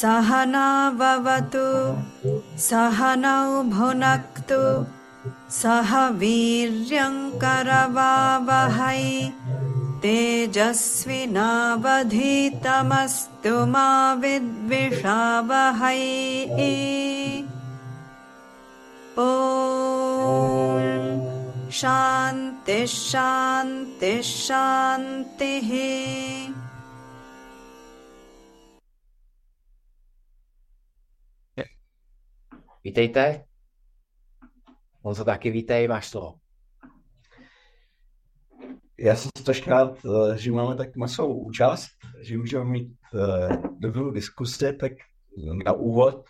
सहनावतु सहनौ भुनक्तु सह वीर्यङ्करवावहै तेजस्विनावधीतमस्तु मा विद्विषावहै। ॐ शान्तिः शान्तिः शान्तिः Vítejte. Honzo, taky vítej, máš slovo. Já jsem strašně rád, eh, že máme tak masovou účast, že můžeme mít uh, dobrou diskusi, tak na úvod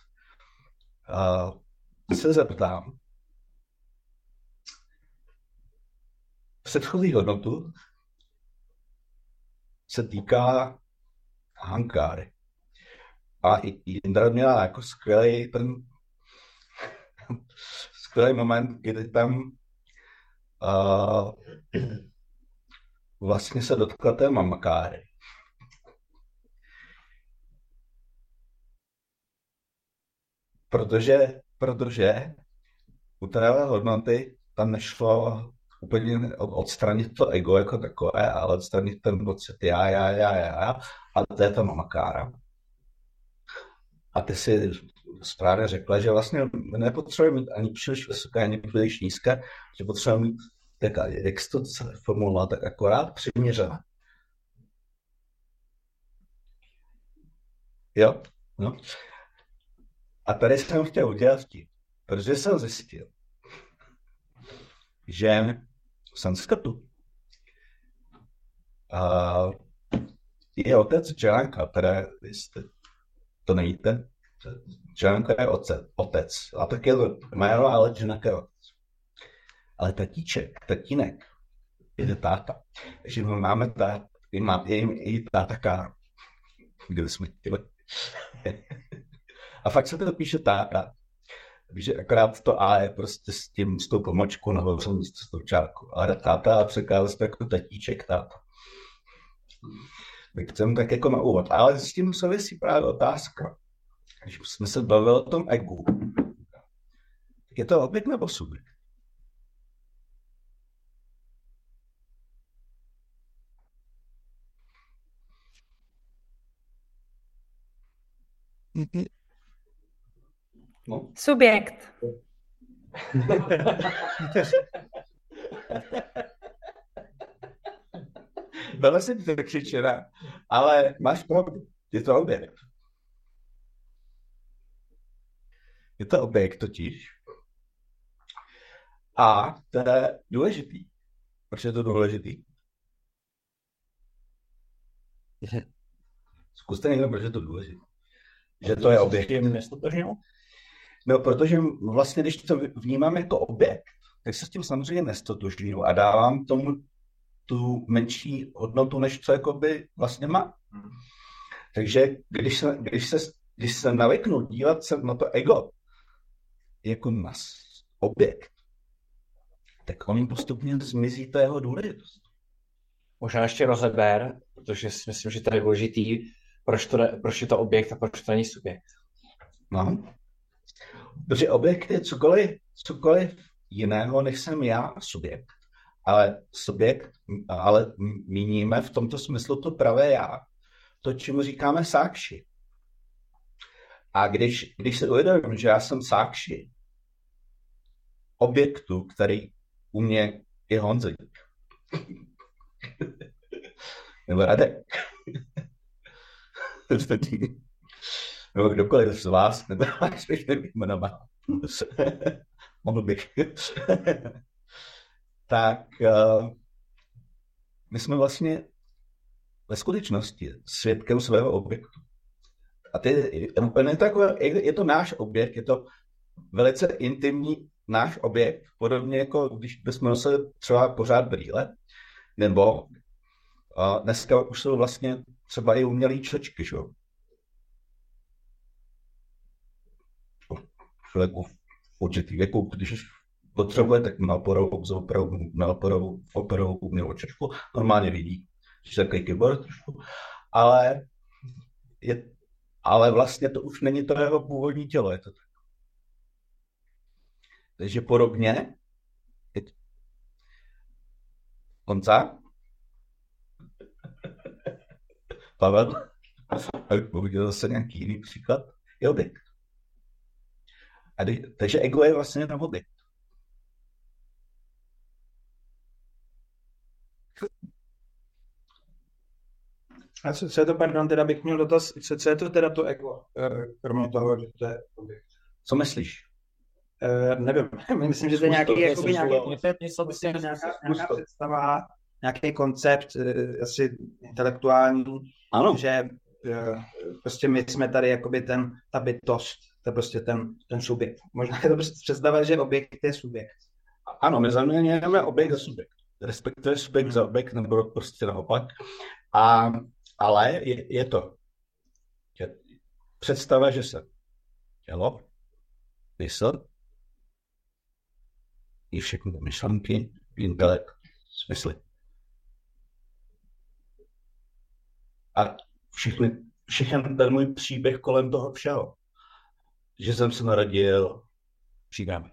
se zeptám. Předchozí hodnotu se týká Hankáry. A Jindra měla jako skvělý ten skvělý moment, kdy tam uh, vlastně se dotkla té mamakáry. Protože, protože u téhle hodnoty tam nešlo úplně odstranit to ego jako takové, ale odstranit ten pocit já, já, já, já, já a to je ta mamakára. A ty si správně řekla, že vlastně nepotřebujeme mít ani příliš vysoké, ani příliš nízké, že potřebujeme mít tak, jak se to formulovat, tak akorát přiměřené. Jo? No. A tady jsem chtěl udělat vtip, protože jsem zjistil, že v sanskrtu uh, je otec Janka, jste, to nevíte, Janka je otec, otec. A tak je to jméno, ale Janka je otec. Ale tatíček, tatínek, je táta. Takže my máme tát, my máme i, i táta Karl. Kde jsme chtěli. A fakt se to píše táta. Takže akorát to A je prostě s tím, s tou pomočkou nahoře místo s tou čárkou. Ale táta a překládá se jako tatíček, táta. Tak jsem tak jako na úvod. Ale s tím souvisí právě otázka. Když jsme se bavili o tom egu, tak je to objekt nebo subjekt? No. Subjekt. Byla jsem to křičená, ale máš pravdu, je to objekt. Je to objekt totiž. A to je důležitý. Proč je to důležitý? Zkuste někdo, proč je to důležité. Že to je objekt. No, protože vlastně, když to vnímám jako objekt, tak se s tím samozřejmě nestotožňuju a dávám tomu tu menší hodnotu, než co jakoby vlastně má. Takže když se, když se, když se navyknu dívat se na to ego jako na objekt, tak on postupně zmizí to jeho důležitost. Možná ještě rozeber, protože si myslím, že to je důležitý, proč, to, proč je to objekt a proč to není subjekt. No. Protože objekt je cokoliv, cokoliv jiného, než jsem já subjekt. Ale subjekt, ale míníme v tomto smyslu to pravé já. To, čemu říkáme sákši. A když, když se uvědomím, že já jsem sákši objektu, který u mě je Honzik, nebo Radek, nebo kdokoliv z vás, nebo až bych jmenovat, mohl bych, tak uh, my jsme vlastně ve skutečnosti svědkem svého objektu. A ty, je, takové, je to náš objekt, je to velice intimní náš objekt, podobně jako když bychom nosili třeba pořád brýle, nebo uh, dneska už jsou vlastně třeba i umělý čočky, že? Člověku v určitý věku, když potřebuje, tak na oporovou, za operovou, na oporovou, operovou umělou čočku, normálně vidí, že takový keyboard trošku, ale je, ale vlastně to už není to jeho původní tělo, je to tak. Takže podobně, Honza? Pavel? A uviděl zase nějaký jiný příklad? Je objekt. A kdy, takže ego je vlastně na objekt. A co, co je to, pardon, teda bych měl dotaz, co, co je to teda to ego, eh, kromě toho, že to je objekt? Co myslíš? Uh, nevím, myslím, že to je nějaký, to, jakoby, nějaký Zkus nějaká, nějaká představa, nějaký koncept, uh, asi intelektuální, Ano. že uh, prostě my jsme tady jakoby ten, ta bytost, to je prostě ten, ten subjekt. Možná je to prostě představa, že objekt je subjekt. Ano, my zaměňujeme objekt za subjekt. Respektive subjekt za objekt, nebo prostě naopak. A, ale je, je to je představa, že se tělo, mysl, i všechny myšlenky, intelekt, smysly. A všechny, všechny ten můj příběh kolem toho všeho. Že jsem se narodil příbramy.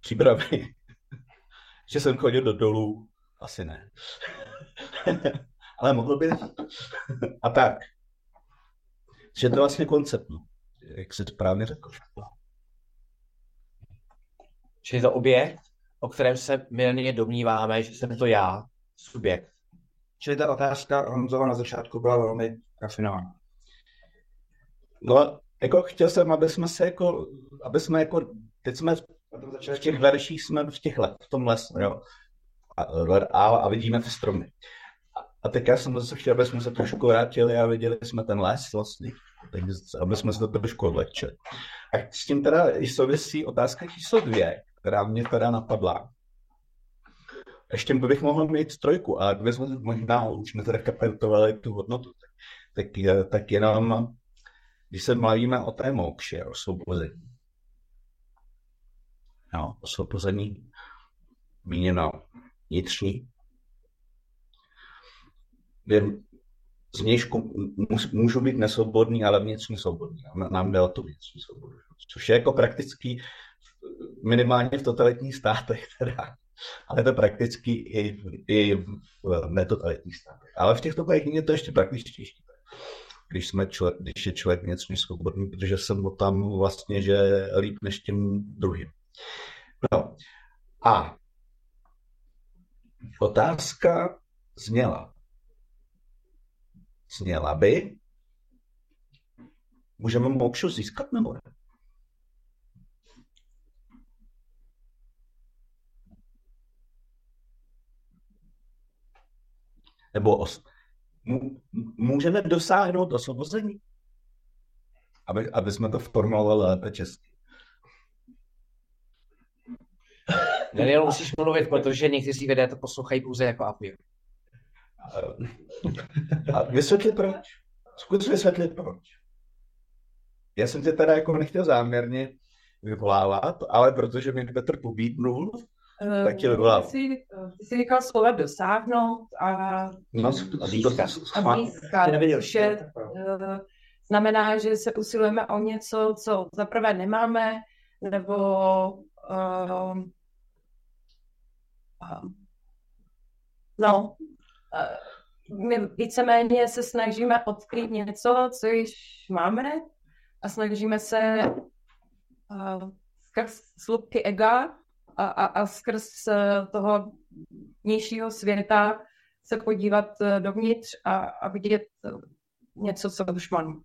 Příbramy. že jsem chodil do dolů, asi ne. Ale mohl by. A tak. Že to je vlastně koncept, no. jak jsi správně řekl. Čili to objekt, o kterém se milně domníváme, že jsem to já, subjekt. Čili ta otázka Honzova na začátku byla velmi rafinovaná. No, jako chtěl jsem, aby jsme se jako, aby jsme jako, teď jsme v těch verších jsme v těch let, v tom lesu, jo. A, a, a vidíme ty stromy. A, teď já jsem zase chtěl, aby jsme se trošku vrátili a viděli jsme ten les vlastně, tak, aby jsme se to trošku odlehčili. A s tím teda i souvisí otázka číslo dvě, která mě teda napadla. Ještě bych mohl mít trojku, a dvě jsme možná už nezrekapitovali tu hodnotu. Tak, tak, jenom, když se mluvíme o té mokše, o svobození. No, osvobození míněno vnitřní. Zvnějšku můžu být nesvobodný, ale vnitřně svobodný. Nám jde o tu vnitřní svobodu. Což je jako praktický minimálně v totalitních státech teda. Ale to prakticky i, i v netotalitních státech. Ale v těchto krajích je to ještě praktičtější. Když, jsme člověk, když je člověk vnitřně svobodný, protože jsem ho tam vlastně, že líp než těm druhým. No. A otázka zněla. Zněla by, můžeme mokšu získat nebo ne? Nebo os, můžeme dosáhnout osvobození? Aby, aby jsme to formulovali lépe česky. Daniel, musíš mluvit, protože někteří lidé to poslouchají pouze jako audio. A vysvětlit proč. Zkus vysvětlit proč. Já jsem tě teda jako nechtěl záměrně vyvolávat, ale protože mi Petr pobídnul, tak tě vyvolám. Ty jsi, ty jsi říkal slova dosáhnout a, No, A neviděl. což je, eh, znamená, že se usilujeme o něco, co zaprvé nemáme, nebo uh, uh, no, my víceméně se snažíme odkrýt něco, co již máme a snažíme se uh, skrz slupky ega a, a, a skrz uh, toho vnějšího světa se podívat uh, dovnitř a, a vidět uh, něco, co už mám.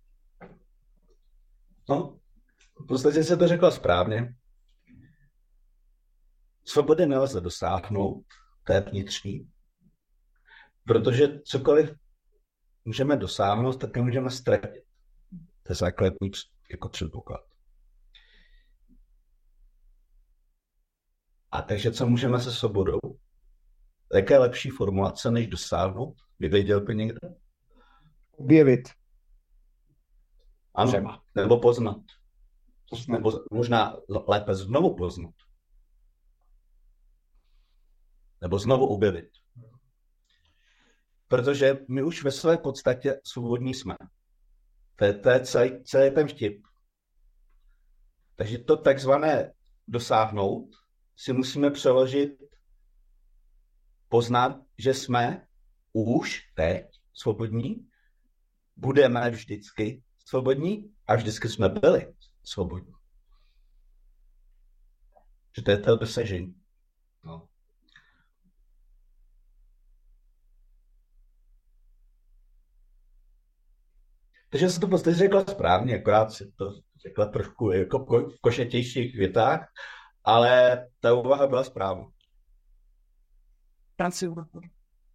No, v podstatě se to řekla správně. Svobody nelze dosáhnout, té vnitřní, protože cokoliv můžeme dosáhnout, tak nemůžeme ztratit. To je základní jako předpoklad. A takže co můžeme se svobodou? Jaká je lepší formulace, než dosáhnout? Vyvěděl by někdo? Objevit. Ano, Třeba. nebo poznat. Nebo možná lépe znovu poznat. Nebo znovu objevit. Protože my už ve své podstatě svobodní jsme. To je, celý, celý ten vtip. Takže to takzvané dosáhnout si musíme přeložit, poznat, že jsme už teď svobodní, budeme vždycky svobodní a vždycky jsme byli svobodní. Že to je to dosažení. No. Takže jsem to prostě řekla správně, akorát si to řekla trošku jako v košetějších větách, ale ta úvaha byla správná.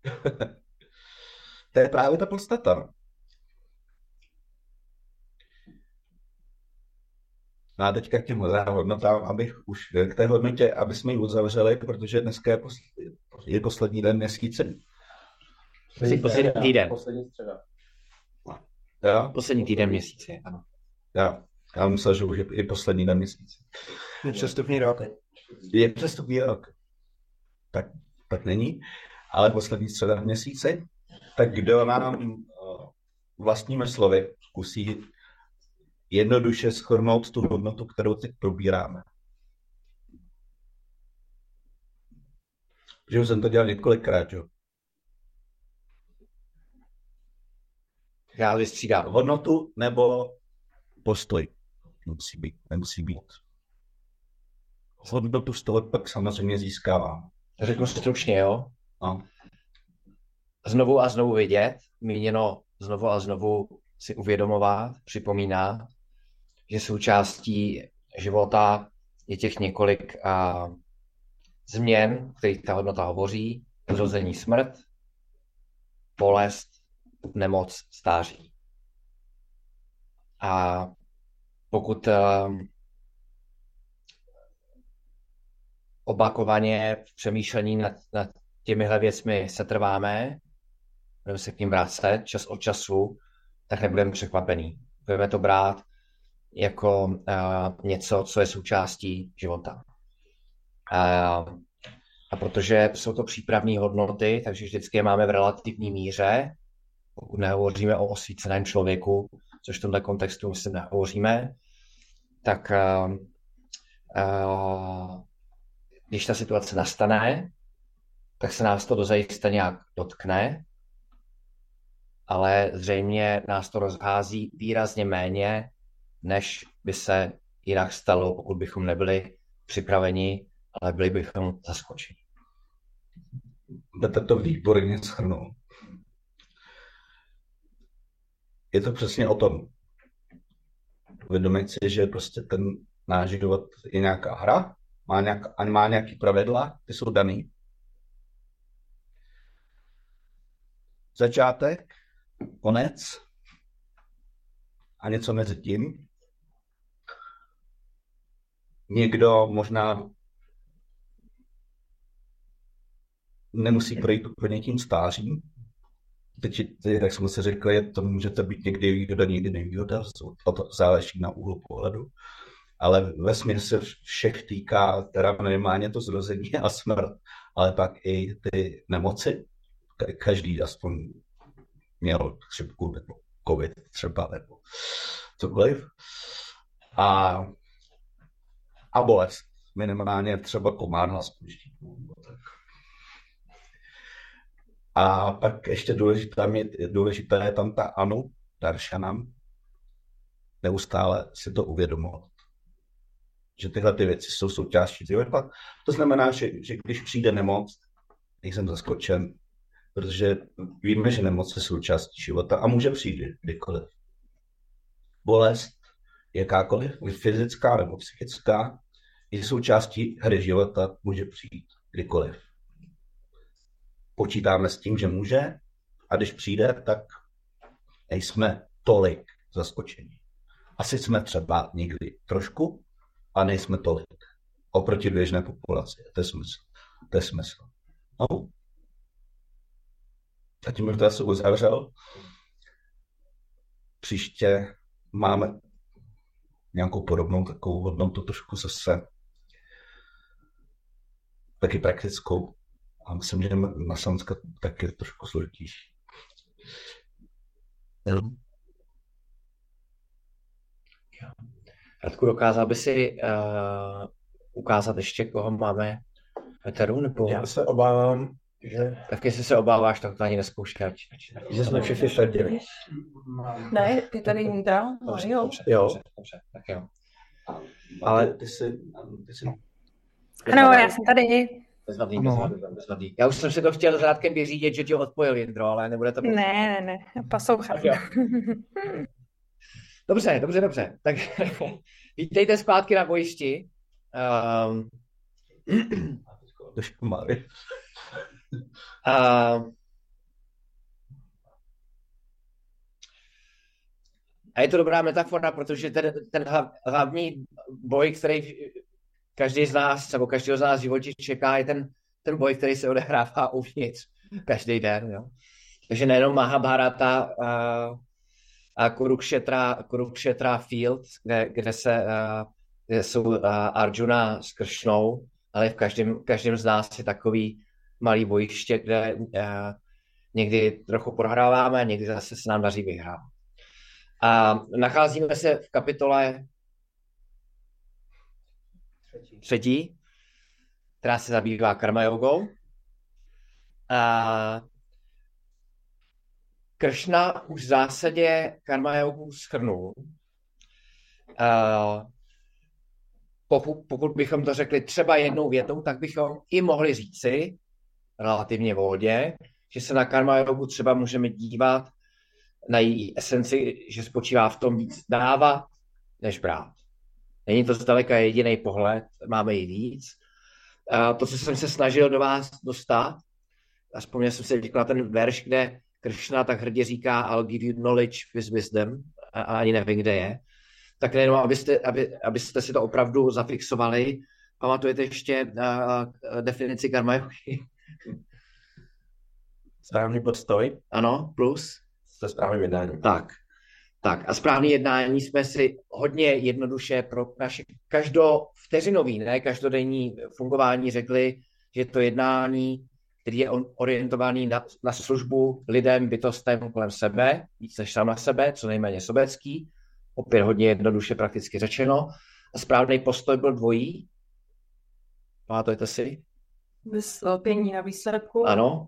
To je právě ta podstata. No. No a teďka k těm hodnotám, abych už k té hodnotě, aby jsme ji uzavřeli, protože dneska je, poslední, je poslední den měsíce. Poslední týden. Poslední středa. Jo? Poslední týden měsíce, ano. Já, já myslel, že už je, je poslední den měsíce. Je přestupný rok. Je přestupný rok. Tak, tak není, ale poslední středa v měsíci. Tak kdo nám uh, vlastními slovy zkusí jednoduše schrnout tu hodnotu, kterou teď probíráme. Že už jsem to dělal několikrát, jo. Já vystřídám. Hodnotu nebo postoj. Nemusí být. Nemusí být. Hodnotu z toho pak samozřejmě získávám. Řeknu stručně, jo? No. Znovu a znovu vidět, míněno znovu a znovu si uvědomovat, připomínat, že součástí života je těch několik a, změn, kterých ta hodnota hovoří, zrození smrt, bolest, nemoc, stáří. A pokud um, opakovaně v přemýšlení nad, nad těmihle věcmi se trváme, budeme se k ním vracet čas od času, tak nebudeme překvapený. Budeme to brát jako uh, něco, co je součástí života. Uh, a protože jsou to přípravné hodnoty, takže vždycky je máme v relativní míře, nehovoříme o osvíceném člověku, což v tomto kontextu myslím nehovoříme, tak uh, uh, když ta situace nastane, tak se nás to dozajista nějak dotkne, ale zřejmě nás to rozhází výrazně méně, než by se jinak stalo, pokud bychom nebyli připraveni, ale byli bychom zaskočeni. Jdete to výborně schrnout. Je to přesně o tom. Uvědomit si, že prostě ten náš život je nějaká hra, má, nějak, má nějaký pravidla, ty jsou daný. Začátek, konec a něco mezi tím. Někdo možná nemusí projít úplně tím stářím. Teď, jak jsme si řekli, to můžete být někdy výhoda, někdy nevýhoda, to záleží na úhlu pohledu. Ale ve se všech týká teda minimálně to zrození a smrt, ale pak i ty nemoci. Každý aspoň měl chřipku nebo covid třeba nebo cokoliv. A, a bolest. Minimálně třeba komárna s A pak ještě důležitá je, důležitá je tam ta Anu, Daršanam, neustále si to uvědomovat. Že tyhle ty věci jsou součástí života. To znamená, že, že když přijde nemoc, nejsem zaskočen, protože víme, že nemoc je součástí života a může přijít kdykoliv. Bolest, jakákoliv, fyzická nebo psychická, je součástí hry života, může přijít kdykoliv. Počítáme s tím, že může a když přijde, tak nejsme tolik zaskočení. Asi jsme třeba někdy trošku, a nejsme tolik. Oproti běžné populaci. To je smysl. To je smysl. No, a tím bych to asi uzavřel. Příště máme nějakou podobnou takovou hodnotu trošku zase taky praktickou. A myslím, že na Sanska taky trošku složitější. Radku, dokázal by si uh, ukázat ještě, koho máme veteru? Nebo... Já se obávám, že... Tak jestli se obáváš, tak to ani neskoušej. Že jsme všichni sledili. Ne, je tady Indra, Mario. Dobře, Jo. dobře, dobře, tak jo. Ale ty jsi... Ty jsi... Ano, já jsem tady. Bezvadný, No. bezvadný, bezvadný. Já už jsem si to chtěl s Rádkem vyřídit, že tě odpojil Jindro, ale nebude to... Ne, ne, ne, poslouchám. Dobře, dobře, dobře. Tak vítejte zpátky na bojišti. Um, uh, a je to dobrá metafora, protože ten, ten hlav- hlavní boj, který každý z nás, nebo každého z nás v životě čeká, je ten, ten boj, který se odehrává uvnitř každý den. Jo? Takže nejenom Mahabharata a, a Kurukshetra, Kurukshetra Field, kde, kde se uh, kde jsou uh, Arjuna s Kršnou, ale v každém, každém z nás je takový malý bojiště, kde uh, někdy trochu prohráváme, někdy zase se nám daří vyhrát. A nacházíme se v kapitole třetí, která se zabývá karma jogou. A Kršna už v zásadě karma jogu schrnul. A pokud, pokud bychom to řekli třeba jednou větou, tak bychom i mohli říci, relativně volně, že se na karma jogu třeba můžeme dívat na její esenci, že spočívá v tom víc dávat, než brát. Není to zdaleka jediný pohled, máme i víc. A to, co jsem se snažil do vás dostat, a vzpomněl jsem si teď na ten verš, kde Kršna tak hrdě říká I'll give you knowledge with wisdom a, a ani nevím, kde je. Tak jenom, abyste, aby, abyste si to opravdu zafixovali, pamatujete ještě uh, definici karma yogi? Správný postoj. Ano, plus? Se správným jednáním. Tak, tak a správný jednání jsme si hodně jednoduše pro naše každou vteřinový, ne každodenní fungování řekli, že to jednání, který je orientovaný na, na službu lidem, bytostem kolem sebe, víc než sám na sebe, co nejméně sobecký, opět hodně jednoduše prakticky řečeno. A správný postoj byl dvojí. Pamatujete si? Vyslopění na výsledku. Ano.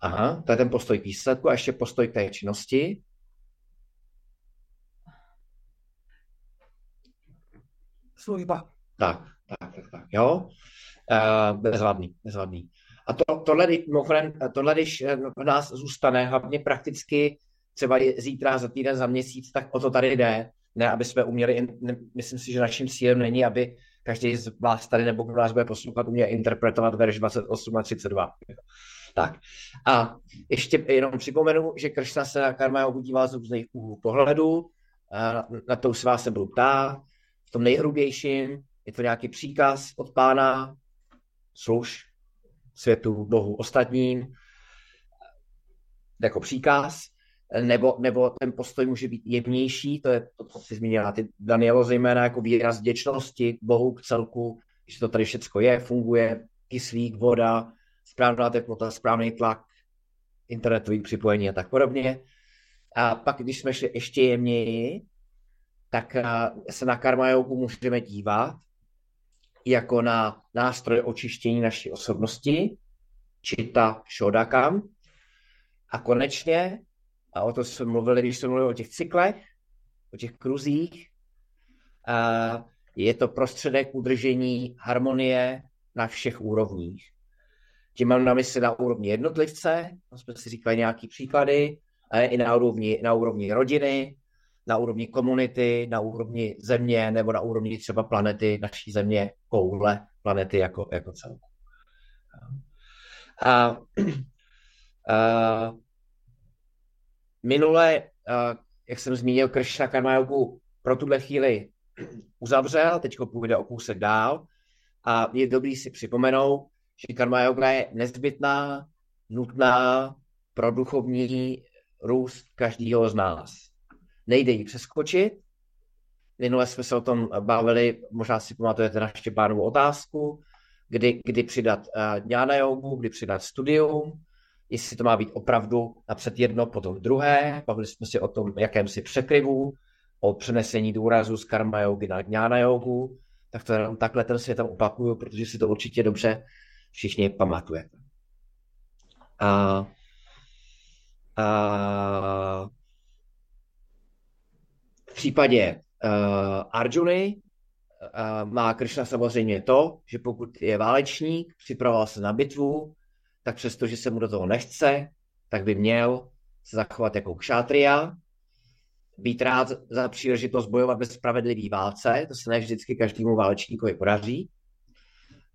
Aha, to je ten postoj k výsledku a ještě postoj k té činnosti. Služba. Tak, tak, tak, tak, jo. Uh, bezvadný, bezvadný. A to, tohle, mimochodem, tohle, když eh, v nás zůstane, hlavně prakticky třeba zítra, za týden, za měsíc, tak o to tady jde. Ne, aby jsme uměli, ne, myslím si, že naším cílem není, aby každý z vás tady nebo kdo nás bude poslouchat, uměl interpretovat verš 28 a 32. Tak. A ještě jenom připomenu, že Kršna se na karma jogu dívá z různých úhlů pohledu, na, na to už se vás nebudu ptát. V tom nejhrubějším je to nějaký příkaz od pána, služ světu, Bohu, ostatním, jako příkaz, nebo, nebo ten postoj může být jemnější, to je to, co jsi zmínila, ty Danielo, zejména jako výraz vděčnosti Bohu, k celku, že to tady všechno je, funguje, kyslík, voda, správná teplota, správný tlak, internetový připojení a tak podobně. A pak, když jsme šli ještě jemněji, tak a, se na karma můžeme dívat jako na nástroj očištění naší osobnosti, čita shodakam. A konečně, a o to jsme mluvili, když jsme mluvili o těch cyklech, o těch kruzích, a je to prostředek udržení harmonie na všech úrovních. Tím mám na mysli na úrovni jednotlivce, tam jsme si říkali nějaký příklady, ale i na úrovni, na úrovni rodiny, na úrovni komunity, na úrovni země nebo na úrovni třeba planety, naší země, koule, planety jako, jako celku. A, a minule, a, jak jsem zmínil, Krishna Karma Yogu pro tuhle chvíli uzavřel, teď půjde o kousek dál a je dobrý si připomenout, že karma yoga je nezbytná, nutná pro duchovní růst každého z nás. Nejde ji přeskočit. Minule jsme se o tom bavili, možná si pamatujete na Štěpánovu otázku, kdy, kdy přidat uh, dňána jogu, kdy přidat studium. jestli to má být opravdu napřed jedno, potom druhé. Bavili jsme si o tom jakémsi překryvu, o přenesení důrazu z karma jogy na gnana jogu. Tak to jenom takhle ten svět tam opakuju, protože si to určitě dobře všichni pamatujete. A, a v případě uh, Arjuny uh, má Krishna samozřejmě to, že pokud je válečník, připravoval se na bitvu, tak přesto, že se mu do toho nechce, tak by měl se zachovat jako kšátria, být rád za příležitost bojovat ve spravedlivý válce, to se ne vždycky každému válečníkovi podaří,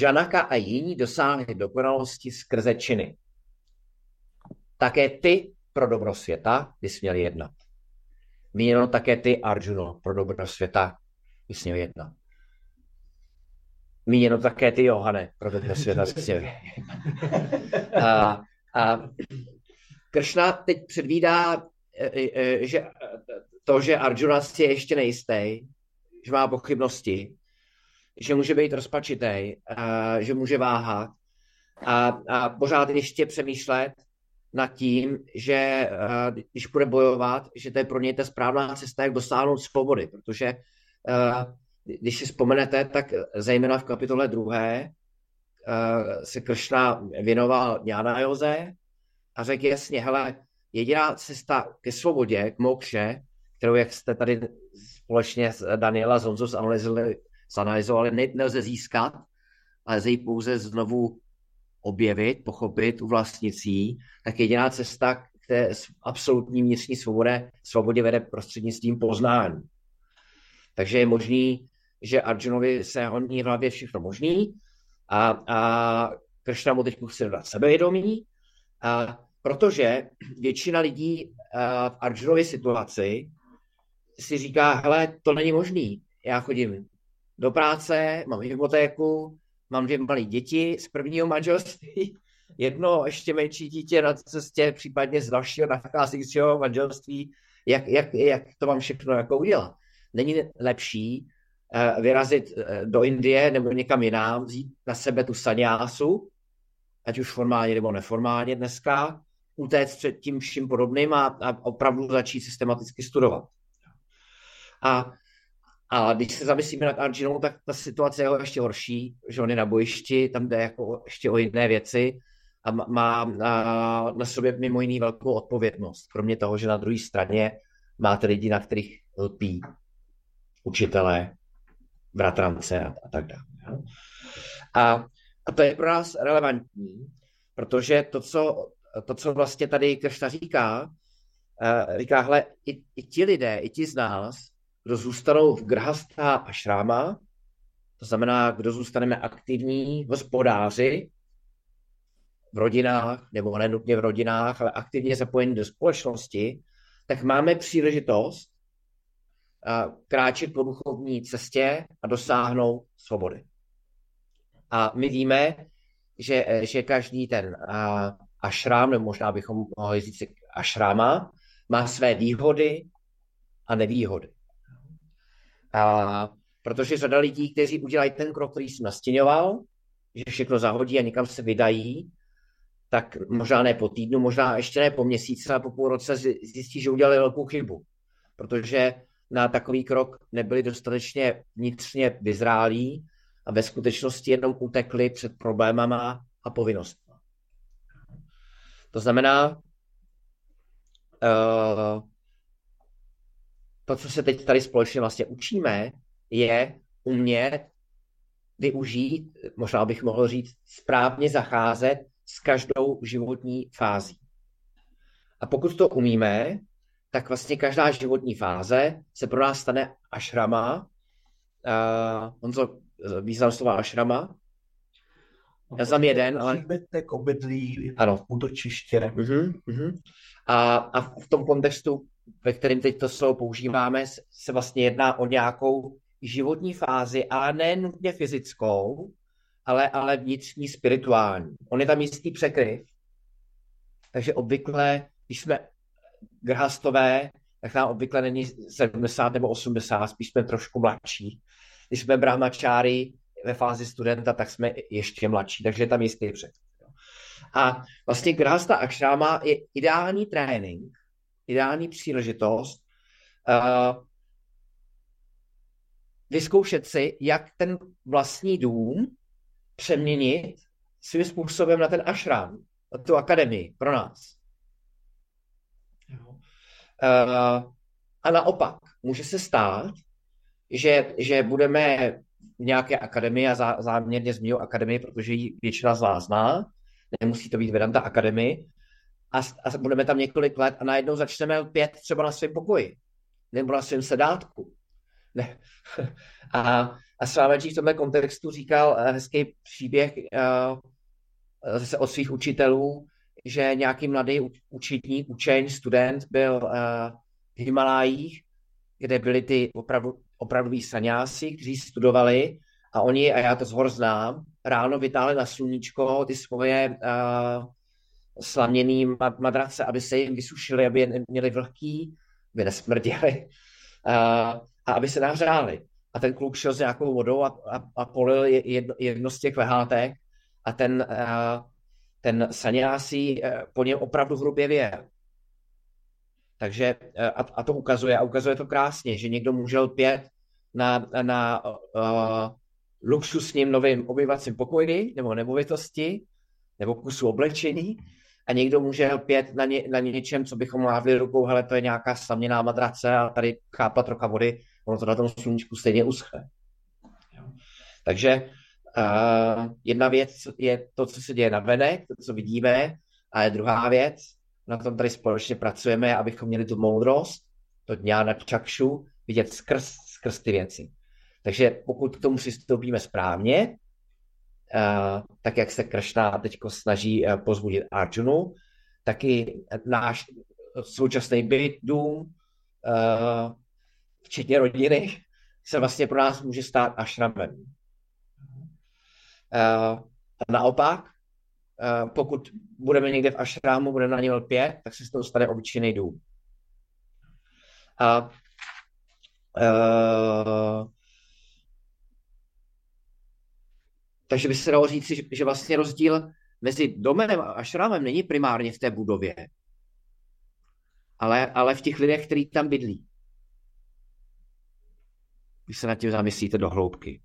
Janaka a jiní dosáhli dokonalosti skrze činy. Také ty pro dobro světa bys měl jednat. Míněno také ty, Arjuno, pro dobro světa bys měl jednat. Míněno také ty, Johane, pro dobro světa bys měl jednat. A, a Kršna teď předvídá, e, e, že to, že Arjuna si je ještě nejistý, že má pochybnosti, že může být rozpačitý, že může váhat a, a pořád ještě přemýšlet nad tím, že když bude bojovat, že to je pro něj ta správná cesta, jak dosáhnout svobody, protože když si vzpomenete, tak zejména v kapitole druhé se Kršna věnoval Jana Joze a řekl jasně, hele, jediná cesta ke svobodě, k mokše, kterou, jak jste tady společně s Daniela Zonzo zanalizovali, zanalizovali nelze získat, ale lze ji pouze znovu objevit, pochopit u vlastnicí, tak jediná cesta k té absolutní vnitřní svobodě, svobodě vede prostřednictvím poznání. Takže je možný, že Arjunovi se honí v hlavě všechno možný a, a Kršna mu teď chce dodat sebevědomí, a protože většina lidí v Arjunově situaci si říká, hele, to není možný. Já chodím do práce, mám hypotéku, mám dvě malé děti z prvního manželství, jedno ještě menší dítě na cestě, případně z dalšího nacházejícího manželství, jak, jak, jak to mám všechno jako udělat. Není lepší uh, vyrazit uh, do Indie nebo někam jinam, vzít na sebe tu sanyásu, ať už formálně nebo neformálně dneska, utéct před tím vším podobným a, a opravdu začít systematicky studovat. A a když se zamyslíme nad Arjunou, tak ta situace je ještě horší, že on je na bojišti, tam jde jako ještě o jiné věci a má na, na sobě mimo jiný velkou odpovědnost. Kromě toho, že na druhé straně máte lidi, na kterých lpí učitelé, bratrance a, a tak dále. A, a to je pro nás relevantní, protože to, co, to, co vlastně tady Kršta říká, uh, říká, hle, i, i ti lidé, i ti z nás, kdo zůstanou v grhasta a šráma, to znamená, kdo zůstaneme aktivní hospodáři v rodinách, nebo nenutně v rodinách, ale aktivně zapojení do společnosti, tak máme příležitost kráčet po duchovní cestě a dosáhnout svobody. A my víme, že, že každý ten ašrám, nebo možná bychom mohli říct ašráma, má své výhody a nevýhody. A protože řada lidí, kteří udělají ten krok, který jsem nastěňoval, že všechno zahodí a někam se vydají, tak možná ne po týdnu, možná ještě ne po měsíci, ale po půl roce zjistí, že udělali velkou chybu. Protože na takový krok nebyli dostatečně vnitřně vyzrálí a ve skutečnosti jenom utekli před problémama a povinnostmi. To znamená, uh, to, co se teď tady společně vlastně učíme, je umět využít, možná bych mohl říct, správně zacházet s každou životní fází. A pokud to umíme, tak vlastně každá životní fáze se pro nás stane ašrama. Uh, Honzo, význam slova ašrama? Já znám jeden, ale... Příbytek, obydlí, Ano. útočiště. Mhm, mhm. A, a v tom kontextu, ve kterém teď to slovo používáme, se vlastně jedná o nějakou životní fázi, ale ne nutně fyzickou, ale, ale vnitřní, spirituální. On je tam jistý překryv. Takže obvykle, když jsme grhastové, tak nám obvykle není 70 nebo 80, spíš jsme trošku mladší. Když jsme brahmačáry ve fázi studenta, tak jsme ještě mladší, takže je tam jistý překryv. A vlastně grhasta akšráma je ideální trénink, ideální příležitost uh, vyzkoušet si, jak ten vlastní dům přeměnit svým způsobem na ten ashram, na tu akademii pro nás. Uh, a naopak, může se stát, že, že budeme v nějaké akademii a zá, záměrně zmíním akademii, protože ji většina z vás zná, nemusí to být Vedanta akademii, a, a budeme tam několik let a najednou začneme pět třeba na svém pokoji nebo na svém sedátku. Ne. A, a Svámečí v tomhle kontextu říkal eh, hezký příběh uh, zase od svých učitelů, že nějaký mladý učitník, učeň, student byl uh, v Himalájích, kde byli ty opravdu, opravdoví saňási, kteří studovali a oni, a já to zhor znám, ráno vytáhli na sluníčko ty svoje uh, slaměný madrace, aby se jim vysušili, aby je měli vlhký, aby nesmrděli uh, a aby se nahřáli. A ten kluk šel s nějakou vodou a, a, a polil jedno, jedno z těch vehátek a ten, uh, ten saňásí uh, po něm opravdu hrubě věl. Takže a, a to ukazuje, a ukazuje to krásně, že někdo může lpět na, na uh, luxusním novým obyvacím pokoji nebo nemovitosti nebo kusu oblečení a někdo může lpět na, ně, na něčem, co bychom mávli rukou, hele, to je nějaká slaměná madrace a tady chápa trocha vody, ono to na tom sluníčku stejně uschne. Takže uh, jedna věc je to, co se děje na venek, to, co vidíme, a je druhá věc, na tom tady společně pracujeme, abychom měli tu moudrost, to dňá na čakšu, vidět skrz, skrz ty věci. Takže pokud k tomu přistoupíme správně, tak jak se Kršna teď snaží uh, pozbudit Arjunu, taky náš současný byt, dům, včetně rodiny, se vlastně pro nás může stát ashramem. Uh, a naopak, pokud budeme někde v ashramu, budeme na něm lpět, tak se z toho stane obyčejný dům. Uh, uh, Takže by se dalo říct, že vlastně rozdíl mezi domem a ašramem není primárně v té budově, ale, ale v těch lidech, kteří tam bydlí. Když se nad tím zamyslíte do hloubky.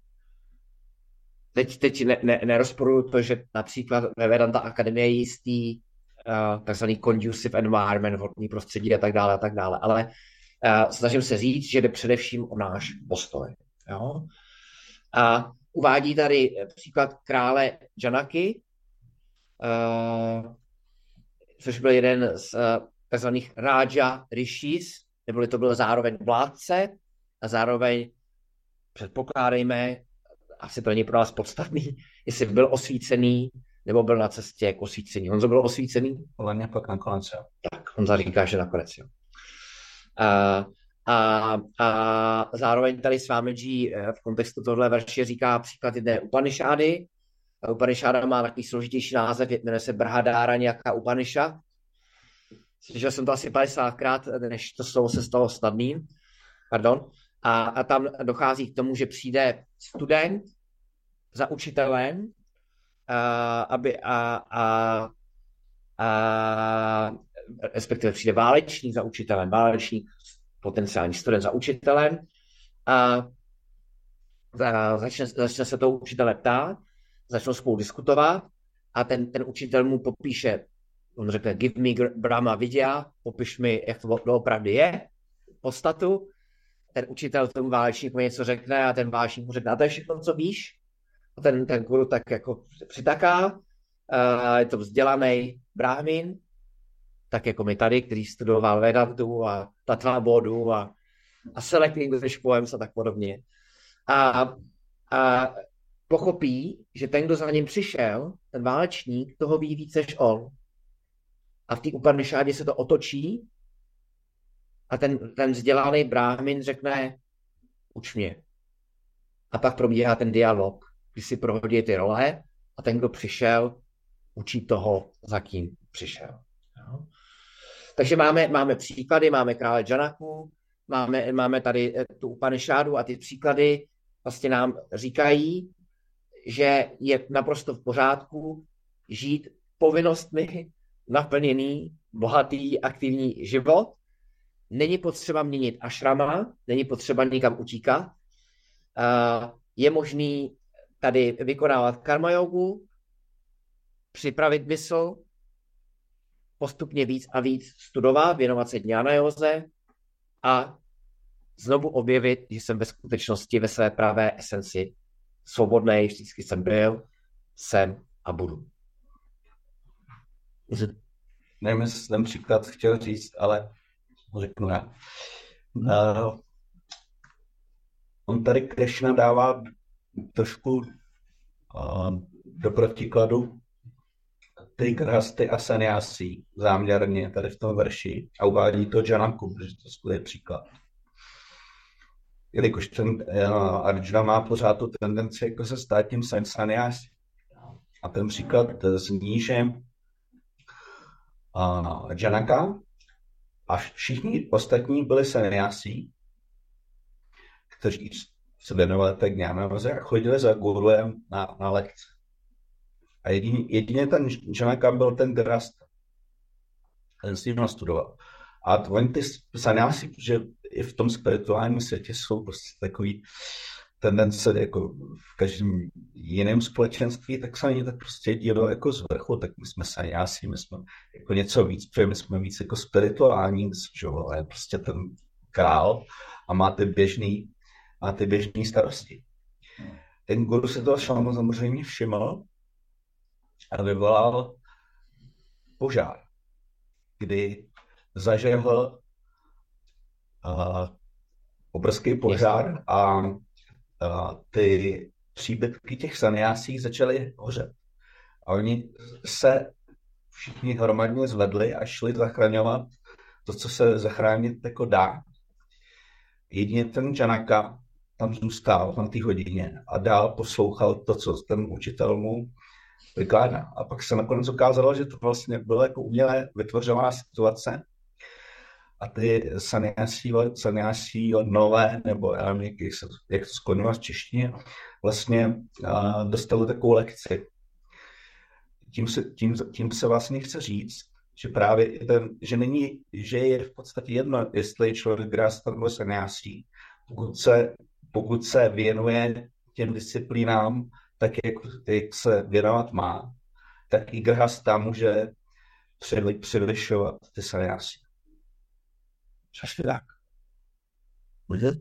Teď, teď ne, ne, nerozporuju to, že například ve Vedanta Akademie je jistý uh, takzvaný conducive environment, vhodný prostředí a tak dále a tak dále, ale uh, snažím se říct, že jde především o náš postoj. Jo? A Uvádí tady příklad krále Janaky, uh, což byl jeden z uh, tzv. Raja Rishis, neboli to byl zároveň vládce a zároveň předpokládejme, asi to není pro nás podstatný, jestli byl osvícený nebo byl na cestě k osvícení. Honzo byl osvícený? Ale mě pak nakonec, jo. Tak, Honza říká, že nakonec, jo. Uh, a, a zároveň tady s vámi G eh, v kontextu tohle verše říká příklad jedné Upanishády. Upanisháda má takový složitější název, jmenuje se Brhadára nějaká Upanisha. Slyšel jsem to asi 50krát, než to slovo se stalo snadným. Pardon. A, a tam dochází k tomu, že přijde student za učitelem, a, aby a, a, a respektive přijde válečník za učitelem, válečník potenciální student za učitelem a, a začne, začne se toho učitele ptát, začnou spolu diskutovat a ten, ten učitel mu popíše, on řekne, give me Brahma Vidya, popiš mi, jak to opravdu je, podstatu. Ten učitel tomu válečníku něco řekne a ten válečník mu řekne, a to je všechno, co víš? A ten, ten guru tak jako přitaká, uh, je to vzdělaný brahmin, tak jako my tady, který studoval Vedantu a Tatva Bodu a, a Selecting English Poems a tak podobně. A, a pochopí, že ten, kdo za ním přišel, ten válečník, toho ví víc než on. A v té Upanishádě se to otočí a ten, ten vzdělaný bráhmin řekne, uč mě. A pak probíhá ten dialog, kdy si prohodí ty role a ten, kdo přišel, učí toho, za kým přišel. Jo? Takže máme, máme příklady, máme krále Janaku, máme, máme tady eh, tu Upanishadu a ty příklady vlastně nám říkají, že je naprosto v pořádku žít povinnostmi naplněný, bohatý, aktivní život. Není potřeba měnit ašrama, není potřeba nikam utíkat. Je možný tady vykonávat karma jogu, připravit mysl, postupně víc a víc studovat, věnovat se dňána joze a znovu objevit, že jsem ve skutečnosti ve své pravé esenci svobodný, vždycky jsem byl, jsem a budu. Nevím, jestli jsem příklad chtěl říct, ale řeknu já. Uh, on tady Krishna dává trošku uh, do protikladu ty krasty a saniasí záměrně tady v tom verši a uvádí to Janaku, protože to je příklad jelikož ten uh, Arjuna má pořád tu tendenci jako se stát tím sanias. A ten příklad zní, že uh, Janaka a všichni ostatní byli saniasí, kteří se věnovali tak ňánovaze a chodili za guruem na, na lekce. A jedině, jedině ten Janaka byl ten drast. Ten s ním nastudoval. A oni ty saniasi, že i v tom spirituálním světě jsou prostě takový tendence jako v každém jiném společenství, tak se oni tak prostě dílo jako z vrchu, tak my jsme saniasi, my jsme jako něco víc, protože my jsme víc jako spirituální, že je prostě ten král a má ty běžný, má ty běžný starosti. Ten guru se toho samozřejmě všiml vyvolal požár, kdy zažehl uh, obrovský požár a uh, ty příbytky těch saniásí začaly hořet. A oni se všichni hromadně zvedli a šli zachraňovat to, co se zachránit jako dá. Jedině ten Janaka tam zůstal na té hodině a dál poslouchal to, co ten učitel mu vykládá. A pak se nakonec ukázalo, že to vlastně bylo jako uměle vytvořená situace, a ty saniasí, saniasí nové, nebo já nevím, jak, se, jak to sklonilo v češtině, vlastně dostali takovou lekci. Tím se, tím, tím se vlastně chce říct, že právě ten, že není, že je v podstatě jedno, jestli je člověk grasta nebo saniasí, pokud se, pokud se věnuje těm disciplínám, tak jak, jak se věnovat má, tak i grasta může převyšovat ty saniasí. Přesně tak. Může?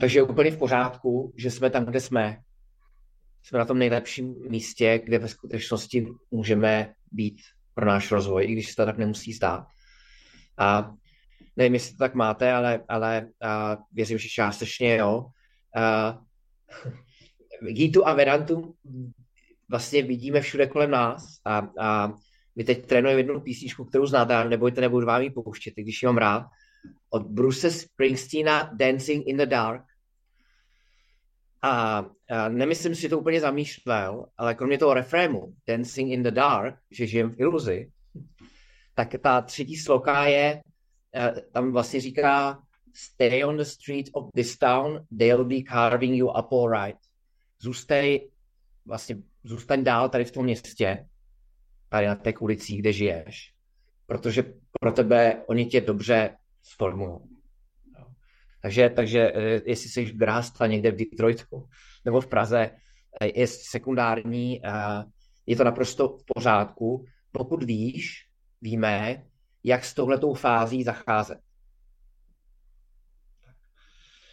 Takže je úplně v pořádku, že jsme tam, kde jsme. Jsme na tom nejlepším místě, kde ve skutečnosti můžeme být pro náš rozvoj, i když se to tak nemusí zdát. A nevím, jestli to tak máte, ale, ale a věřím, že částečně jo. A, Gitu a Vedantu vlastně vidíme všude kolem nás a, a my teď trénujeme jednu písničku, kterou znáte, ale nebojte, nebudu vám ji pouštět, když ji mám rád, od Bruce Springsteena Dancing in the Dark. A, a nemyslím si, že to úplně zamýšlel, ale kromě toho refrému Dancing in the Dark, že žijem v iluzi, tak ta třetí sloka je, eh, tam vlastně říká Stay on the street of this town, they'll be carving you up all right zůstej, vlastně zůstaň dál tady v tom městě, tady na těch ulicích, kde žiješ, protože pro tebe oni tě dobře sformují. Takže, takže eh, jestli jsi vyrástal někde v Detroitu nebo v Praze, eh, je sekundární, eh, je to naprosto v pořádku, pokud víš, víme, jak s touhletou fází zacházet.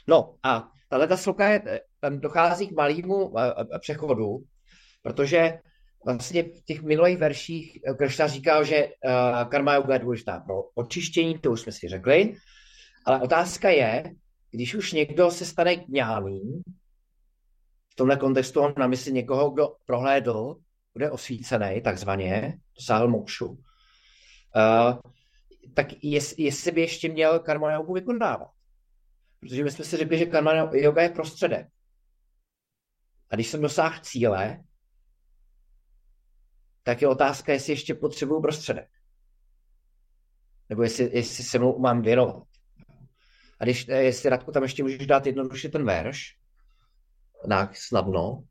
No a tahle ta sloka je, tam dochází k malému přechodu, protože vlastně v těch minulých verších Kršna říkal, že karma yoga je důležitá pro očištění, to už jsme si řekli, ale otázka je, když už někdo se stane gnáným, v tomhle kontextu mám na mysli někoho, kdo prohlédl, bude osvícený, takzvaně, dosáhl mokšu, uh, tak jest, jestli by ještě měl karma yoga vykonávat. Protože my jsme si řekli, že karma yoga je prostředek. A když jsem dosáhl cíle, tak je otázka, jestli ještě potřebuju prostředek. Nebo jestli, jestli se mnou mám věnovat. A když, jestli Radku tam ještě můžeš dát jednoduše ten verš, tak snadno,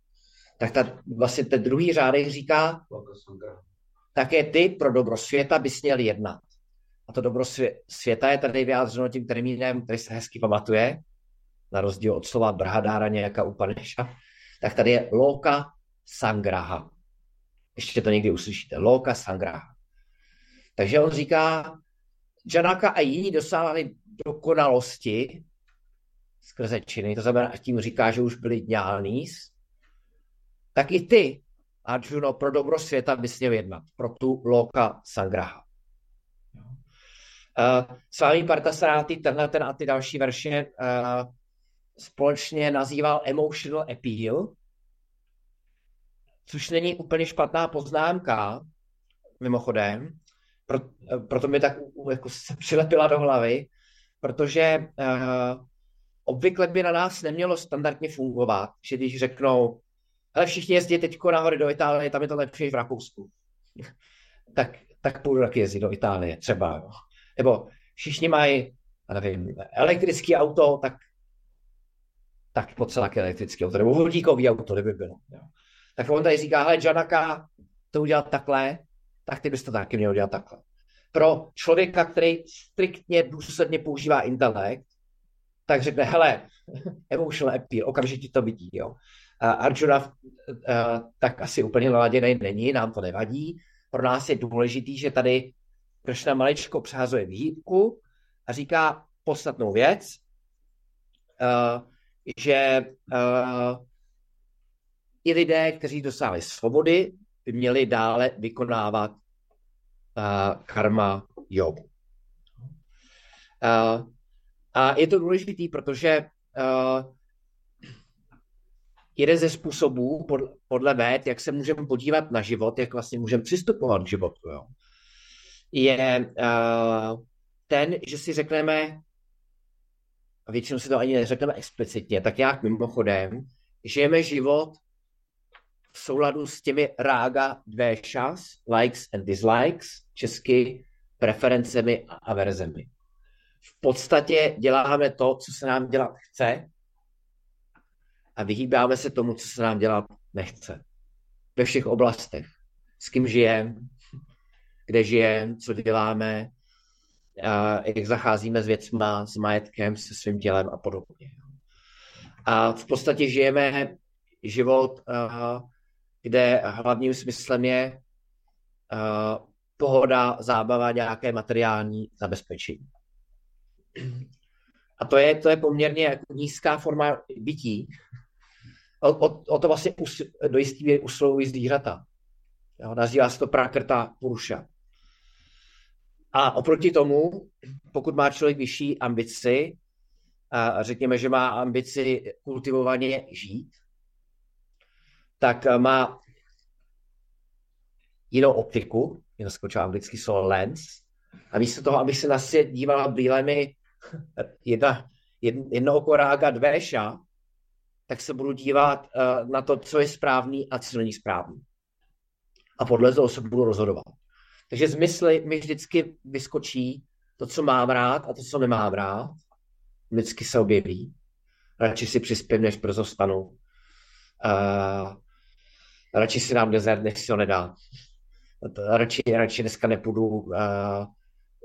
tak ta, vlastně ten druhý řádek říká, také ty pro dobro světa bys měl jednat. A to dobro světa je tady vyjádřeno tím termínem, který se hezky pamatuje, na rozdíl od slova brhadára nějaká Upaneša, tak tady je loka sangraha. Ještě to někdy uslyšíte. Loka sangraha. Takže on říká, Janaka a jiní dosáhli dokonalosti skrze činy, to znamená, tím říká, že už byli dňálnís, tak i ty, Arjuno, pro dobro světa bys měl jednat, pro tu loka sangraha. Uh, Svámi Partasaráty, tenhle ten a ty další verše uh, společně nazýval emotional appeal, což není úplně špatná poznámka, mimochodem, pro, proto mi tak jako se přilepila do hlavy, protože uh, obvykle by na nás nemělo standardně fungovat, že když řeknou, ale všichni jezdí teď nahoře do Itálie, tam je to lepší v Rakousku. tak, tak půjdu taky jezdit do Itálie, třeba. Jo. Nebo všichni mají, nevím, elektrický auto, tak tak potřeba elektrický auto, nebo vodíkový auto, kdyby bylo. Jo. Tak on tady říká, hele, Janaka to udělat takhle, tak ty bys to taky měl udělat takhle. Pro člověka, který striktně důsledně používá intelekt, tak řekne, hele, emotional appeal, okamžitě to vidí, jo. A Arjuna uh, tak asi úplně naladěný není, nám to nevadí. Pro nás je důležitý, že tady Kršna maličko přehazuje výhybku a říká podstatnou věc, uh, že uh, i lidé, kteří dosáhli svobody, by měli dále vykonávat uh, karma jogu. Uh, a je to důležité, protože uh, jeden ze způsobů, pod, podle věd, jak se můžeme podívat na život, jak vlastně můžeme přistupovat k životu, jo, je uh, ten, že si řekneme, a většinou si to ani neřekneme explicitně, tak nějak mimochodem, žijeme život v souladu s těmi rága dvéšas, likes and dislikes, česky preferencemi a averzemi. V podstatě děláme to, co se nám dělat chce a vyhýbáme se tomu, co se nám dělat nechce. Ve všech oblastech. S kým žijeme, kde žijeme, co děláme, jak zacházíme s věcma, s majetkem, se svým tělem a podobně. A v podstatě žijeme život, kde hlavním smyslem je pohoda, zábava, nějaké materiální zabezpečení. A to je, to je poměrně jako nízká forma bytí. O, o, o to vlastně us, do jistý míry usilují zvířata. Nazývá se to prakrta puruša. A oproti tomu, pokud má člověk vyšší ambici, a řekněme, že má ambici kultivovaně žít, tak má jinou optiku, jen skočil anglický slovo lens, a místo toho, aby se na svět dívala brýlemi jedna, jedno oko rága dvéša, tak se budu dívat uh, na to, co je správný a co není správný. A podle toho se budu rozhodovat. Takže z mysli mi vždycky vyskočí to, co mám rád a to, co nemám rád. Vždycky se objeví. Radši si přispěm, než brzo stanu. Uh, radši si dám dezert, než si ho nedá. Radši, radši dneska nepůjdu uh,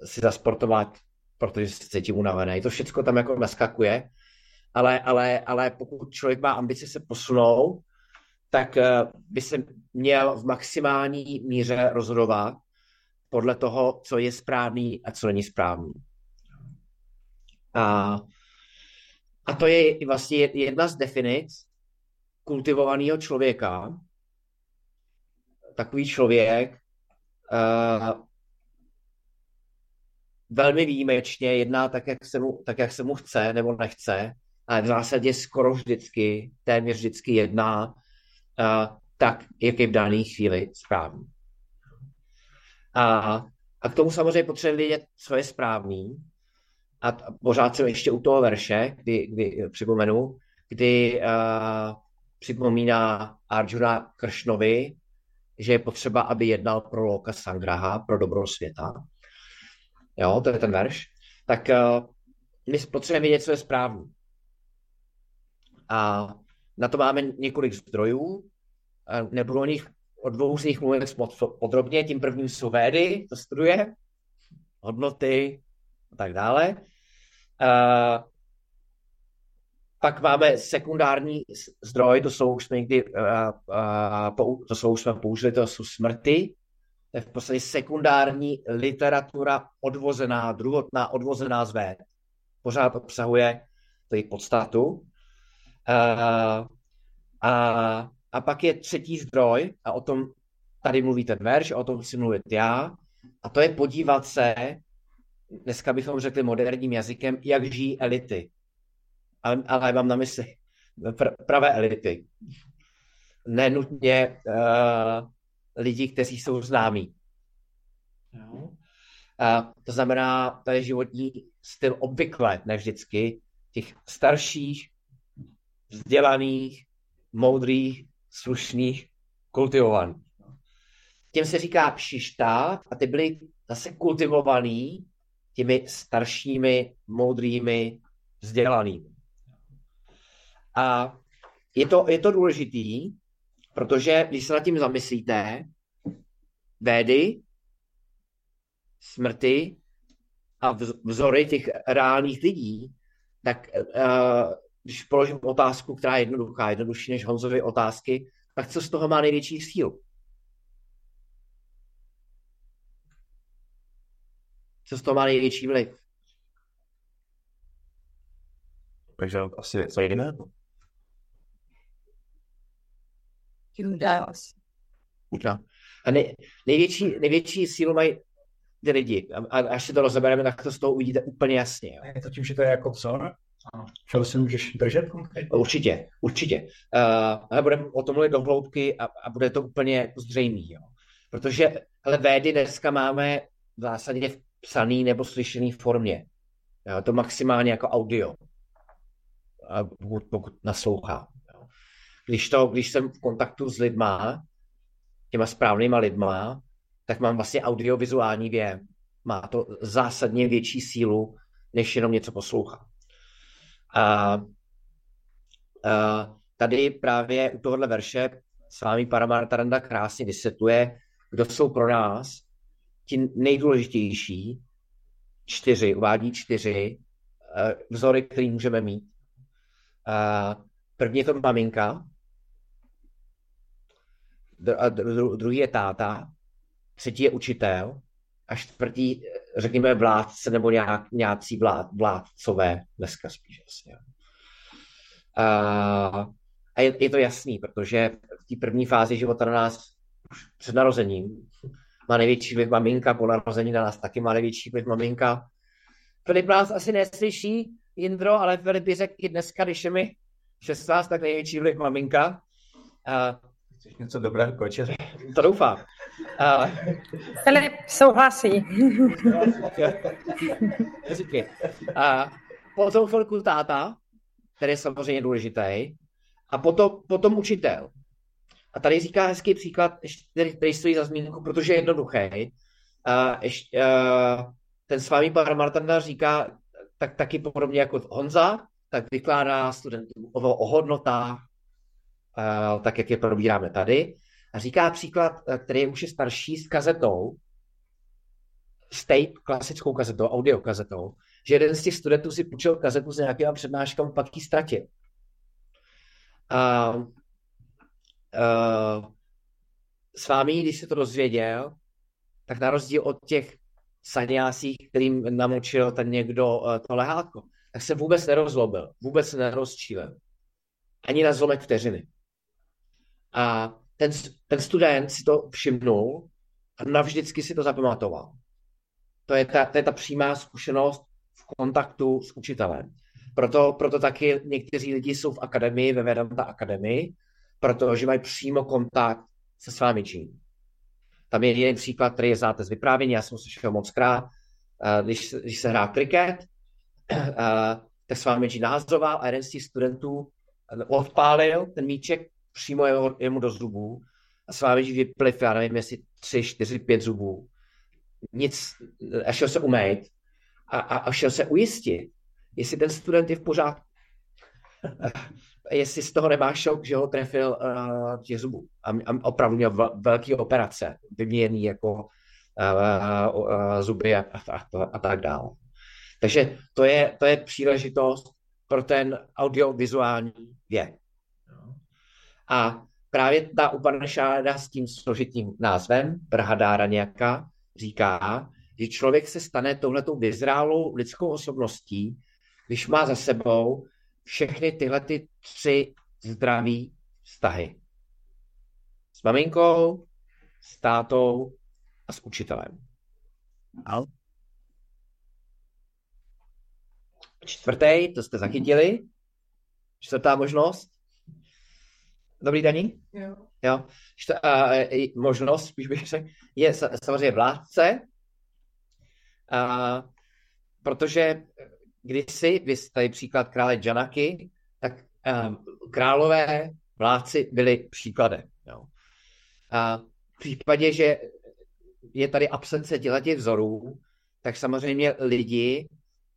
si zasportovat, protože se cítím unavený. To všechno tam jako naskakuje, ale, ale, ale pokud člověk má ambice se posunout, tak uh, by se měl v maximální míře rozhodovat podle toho, co je správný a co není správný. A, a to je vlastně jedna z definic kultivovaného člověka. Takový člověk uh, velmi výjimečně jedná tak jak, se mu, tak, jak se mu chce nebo nechce, ale v zásadě skoro vždycky, téměř vždycky jedná uh, tak, jak je v dané chvíli správný. A, a k tomu samozřejmě potřebuje vědět, co je správný. A pořád jsem ještě u toho verše, kdy, kdy připomenu, kdy uh, připomíná Arjuna Kršnovi, že je potřeba, aby jednal pro Loka Sangraha, pro dobro světa. Jo, to je ten verš. Tak uh, my potřebujeme vědět, co je správný. A na to máme několik zdrojů. Nebudu o nich o dvou z nich mluvit moc podrobně. Tím prvním jsou védy, to studuje, hodnoty a tak dále. Uh, pak máme sekundární zdroj, to jsou už jsme někdy, uh, uh, to jsou už jsme použili, to jsou smrty. To je v podstatě sekundární literatura odvozená, druhotná, odvozená z véd. Pořád obsahuje její podstatu. Uh, a a pak je třetí zdroj, a o tom tady mluví ten verš, o tom si mluvit já, a to je podívat se, dneska bychom řekli moderním jazykem, jak žijí elity. Ale, ale mám na mysli pr- pravé elity. Nenutně uh, lidi, kteří jsou známí. Jo. Uh, to znamená, to je životní styl obvykle, ne vždycky, těch starších, vzdělaných, moudrých, slušných, kultivovaných. Těm se říká šištát a ty byly zase kultivovaný těmi staršími, moudrými, vzdělanými. A je to, je to důležitý, protože když se nad tím zamyslíte, védy, smrti a vzory těch reálných lidí, tak uh, když položím otázku, která je jednoduchá, jednodušší než Honzovy otázky, tak co z toho má největší sílu? Co z toho má největší vliv? Takže asi něco jiného. Judas. No. A nej, největší, největší sílu mají ty lidi. A, a až si to rozebereme, tak to z toho uvidíte úplně jasně. Jo. Je to tím, že to je jako vzor? Čeho si můžeš držet konkrétně? Určitě, určitě. Uh, ale budeme o tom mluvit do hloubky a, a bude to úplně zřejmý. Jo. Protože ale védy dneska máme v zásadě v psaný nebo slyšený formě. Jo, to maximálně jako audio, pokud, pokud naslouchá. Když, to, když jsem v kontaktu s lidma, těma správnýma lidma, tak mám vlastně audiovizuální věm. Má to zásadně větší sílu, než jenom něco poslouchat. A, a tady právě u tohohle verše s vámi Paramartaranda krásně vysvětluje, kdo jsou pro nás ti nejdůležitější čtyři, uvádí čtyři uh, vzory, které můžeme mít. První je to maminka, druhý je táta, třetí je učitel a čtvrtý, řekněme, vládce nebo nějak, nějací vlád, vládcové dneska spíš asi. A, a je, je to jasný, protože v té první fázi života na nás před narozením má největší vliv maminka, po narození na nás taky má největší vliv maminka. Filip nás asi neslyší, Jindro, ale Filip by řekl i dneska, když je mi 16, tak největší vliv maminka. A, Chceš něco dobrého kočeře? To doufám. A... Filip souhlasí. a potom chvilku táta, který je samozřejmě důležitý, a potom, potom učitel. A tady říká hezký příklad, který, který stojí za zmínku, protože je jednoduchý. A ještě, a ten s vámi Paramartanda říká tak, taky podobně jako Honza, tak vykládá studentům o, o hodnotách, tak jak je probíráme tady. A říká příklad, který je už je starší s kazetou, s tape, klasickou kazetou, audiokazetou, že jeden z těch studentů si půjčil kazetu s nějakýma přednáškami, pak ji ztratil. A, a s vámi, když se to dozvěděl, tak na rozdíl od těch saniásích, kterým namočil ten někdo to lehátko, tak se vůbec nerozlobil, vůbec se nerozčílil. Ani na zlomek vteřiny. A ten, ten student si to všimnul a navždycky si to zapamatoval. To je ta, to je ta přímá zkušenost v kontaktu s učitelem. Proto, proto taky někteří lidi jsou v akademii, ve Vedanta akademii, protože mají přímo kontakt se svámičím. Tam je jeden příklad, který je znáte z vyprávění, já jsem slyšel moc krát, když, když se hrá kriket, tak s vámi nahazoval a jeden z těch studentů odpálil ten míček přímo jeho, jemu do zubů a s vámi vypliv, já nevím, jestli tři, čtyři, pět zubů. Nic, a šel se umýt a, a, a šel se ujistit, jestli ten student je v pořádku. jestli z toho nemá šok, že ho trefil uh, těch zubů. A, a opravdu měl velký operace, vyměněný jako uh, uh, uh, zuby a, a, a, a tak dále. Takže to je, to je příležitost pro ten audiovizuální věk. A právě ta Upanishada s tím složitým názvem, Brahadára nějaká, říká, že člověk se stane touhletou vyzrálou lidskou osobností, když má za sebou všechny tyhle ty tři zdraví vztahy. S maminkou, s tátou a s učitelem. A Čtvrtý, to jste zachytili. Čtvrtá možnost. Dobrý daní? Jo. jo. Čtvrtá možnost, spíš bych řekl, je samozřejmě vládce, a, protože kdysi, vy tady příklad krále Janaky, tak um, králové vládci byli příkladem. Jo. A v případě, že je tady absence těch vzorů, tak samozřejmě lidi